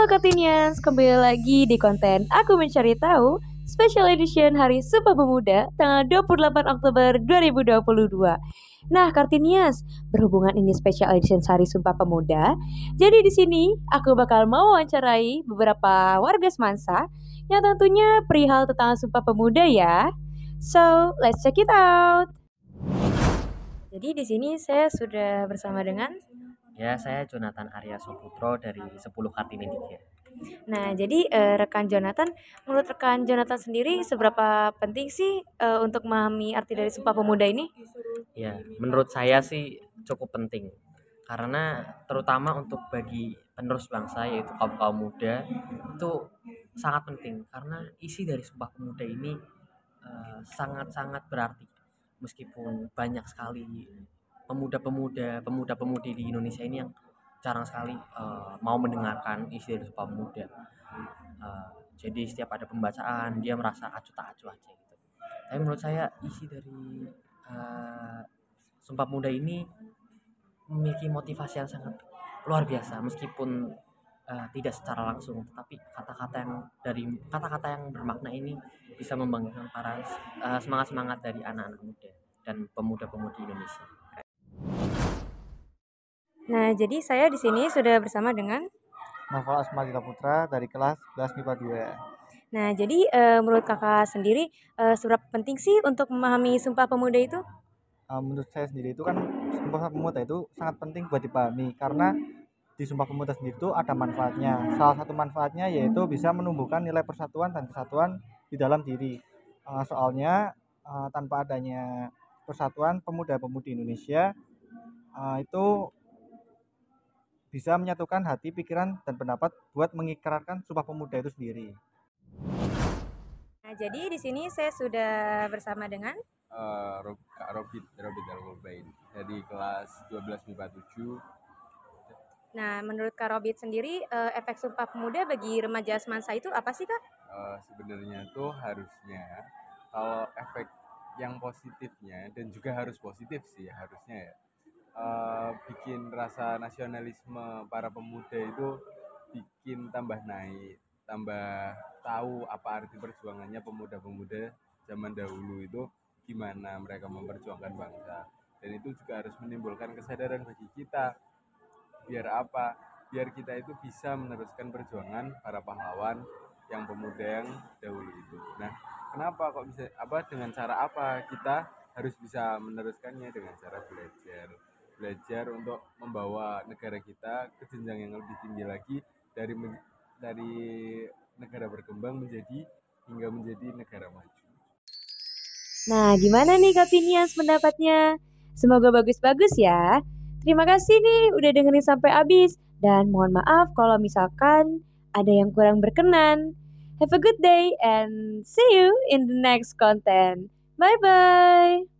Halo Kartinians, kembali lagi di konten Aku Mencari Tahu Special Edition Hari Sumpah Pemuda tanggal 28 Oktober 2022. Nah, Kartinias, berhubungan ini Special Edition Hari Sumpah Pemuda, jadi di sini aku bakal mau wawancarai beberapa warga semansa yang tentunya perihal tentang Sumpah Pemuda ya. So, let's check it out. Jadi di sini saya sudah bersama dengan Ya, saya Jonathan Arya Soputro dari 10 Kartini Tiga. Nah, jadi uh, rekan Jonathan, menurut rekan Jonathan sendiri seberapa penting sih uh, untuk memahami arti dari Sumpah Pemuda ini? Ya, menurut saya sih cukup penting. Karena terutama untuk bagi penerus bangsa yaitu kaum-kaum muda itu sangat penting karena isi dari Sumpah Pemuda ini eh, sangat-sangat uh, berarti meskipun banyak sekali pemuda-pemuda pemuda-pemudi di Indonesia ini yang jarang sekali uh, mau mendengarkan isi dari Sumpah Pemuda. Uh, jadi setiap ada pembacaan dia merasa acuh tak acuh aja gitu. Tapi menurut saya isi dari uh, Sumpah Pemuda ini memiliki motivasi yang sangat luar biasa meskipun uh, tidak secara langsung tetapi kata-kata yang dari kata-kata yang bermakna ini bisa membangkitkan para uh, semangat-semangat dari anak-anak muda dan pemuda-pemudi Indonesia. Nah, jadi saya di sini sudah bersama dengan Novel Asma Putra dari kelas 11 MIPA 2. Nah, jadi e, menurut kakak sendiri e, seberapa penting sih untuk memahami Sumpah Pemuda itu? Uh, menurut saya sendiri itu kan Sumpah Pemuda itu sangat penting buat dipahami karena di Sumpah Pemuda sendiri itu ada manfaatnya. Salah satu manfaatnya yaitu bisa menumbuhkan nilai persatuan dan kesatuan di dalam diri. Uh, soalnya uh, tanpa adanya persatuan pemuda-pemudi Indonesia uh, itu bisa menyatukan hati, pikiran, dan pendapat buat mengikrarkan Sumpah Pemuda itu sendiri. Nah, jadi di sini saya sudah bersama dengan uh, Kak Robit, Robit Al-Mubain dari kelas 12 MIPA 7. Nah, menurut Kak Robit sendiri, uh, efek Sumpah Pemuda bagi remaja semansa itu apa sih, Kak? Uh, sebenarnya itu harusnya kalau efek yang positifnya dan juga harus positif sih harusnya ya uh, bikin rasa nasionalisme para pemuda itu bikin tambah naik, tambah tahu apa arti perjuangannya pemuda-pemuda zaman dahulu itu gimana mereka memperjuangkan bangsa. Dan itu juga harus menimbulkan kesadaran bagi kita. Biar apa? Biar kita itu bisa meneruskan perjuangan para pahlawan yang pemuda yang dahulu itu. Nah, kenapa kok bisa apa dengan cara apa kita harus bisa meneruskannya dengan cara belajar belajar untuk membawa negara kita ke jenjang yang lebih tinggi lagi dari dari negara berkembang menjadi hingga menjadi negara maju. Nah, gimana nih Kapinias pendapatnya? Semoga bagus-bagus ya. Terima kasih nih udah dengerin sampai habis. Dan mohon maaf kalau misalkan ada yang kurang berkenan. Have a good day and see you in the next content. Bye-bye.